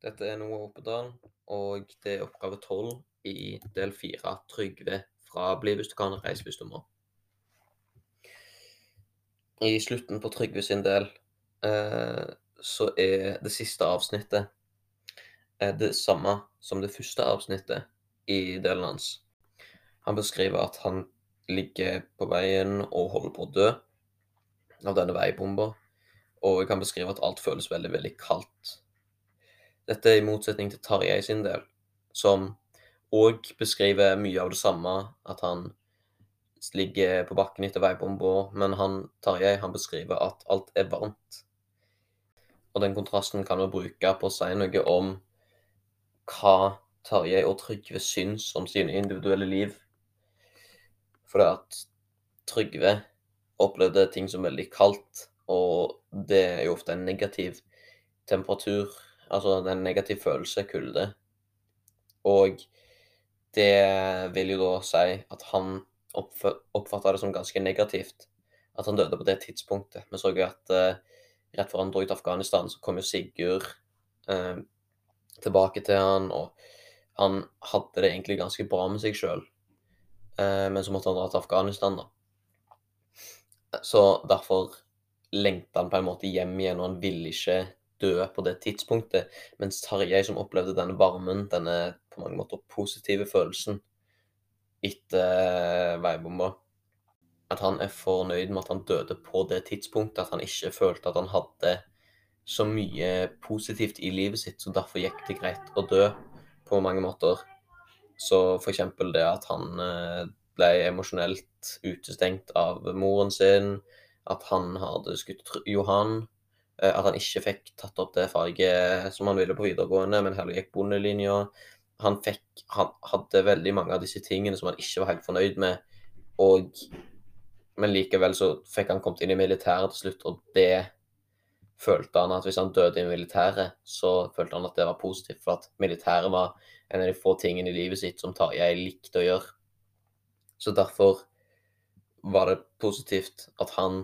Dette er Noah Oppedal, og det er oppgave tolv i del fire, Trygve fra Bli hvis du kan reis hvis du må. I slutten på Trygve sin del eh, så er det siste avsnittet eh, det samme som det første avsnittet i delen hans. Han beskriver at han ligger på veien og holder på å dø av denne veibomba, og jeg kan beskrive at alt føles veldig, veldig kaldt. Dette er i motsetning til Tarjei sin del, som òg beskriver mye av det samme, at han ligger på bakken etter veibomba, men han, Tarjei han beskriver at alt er varmt. Og den kontrasten kan vi bruke på å si noe om hva Tarjei og Trygve syns om sine individuelle liv. For det at Trygve opplevde ting som veldig kaldt, og det er jo ofte en negativ temperatur Altså en negativ følelse, kulde. Og det vil jo da si at han oppfatta det som ganske negativt at han døde på det tidspunktet. Vi så jo at uh, rett før han dro til Afghanistan, så kom jo Sigurd uh, tilbake til han, og han hadde det egentlig ganske bra med seg sjøl. Uh, eh, men så måtte han dra til Afghanistan, da. Så derfor lengta han på en måte hjem igjen, og han ville ikke døde på det tidspunktet. Mens Tarjei, som opplevde denne varmen, denne på mange måter positive følelsen etter veibomba At han er fornøyd med at han døde på det tidspunktet. At han ikke følte at han hadde så mye positivt i livet sitt, så derfor gikk det greit å dø på mange måter. Så eksempel det at han eh, ble emosjonelt utestengt av moren sin, at han hadde skutt Johan Eh, at han ikke fikk tatt opp det faget som han ville på videregående, men heller gikk bondelinja. Han, han hadde veldig mange av disse tingene som han ikke var helt fornøyd med. Og, men likevel så fikk han kommet inn i militæret til slutt, og det følte han at hvis han døde i militæret, så følte han at det var positivt. For at militæret var en av de få tingene i livet sitt som Tarjei likte å gjøre. Så derfor var det positivt at han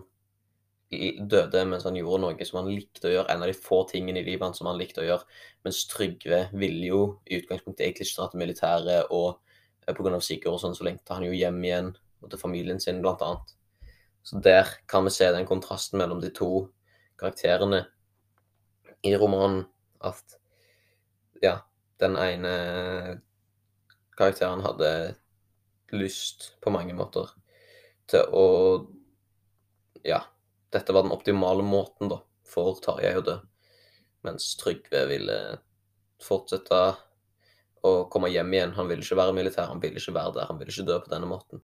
døde mens han gjorde noe som han likte å gjøre, en av de få tingene i livet hans som han likte å gjøre. Mens Trygve ville jo i utgangspunktet egentlig ikke dra til militæret, og eh, pga. Sigurd og sånn, så lengta han jo hjem igjen, og til familien sin, blant annet. Så der kan vi se den kontrasten mellom de to karakterene i romanen. At ja, den ene karakteren hadde lyst på mange måter til å ja, dette var den optimale måten da, for Tarjei å dø. Mens Trygve ville fortsette å komme hjem igjen. Han ville ikke være militær, han ville ikke være der. Han ville ikke dø på denne måten.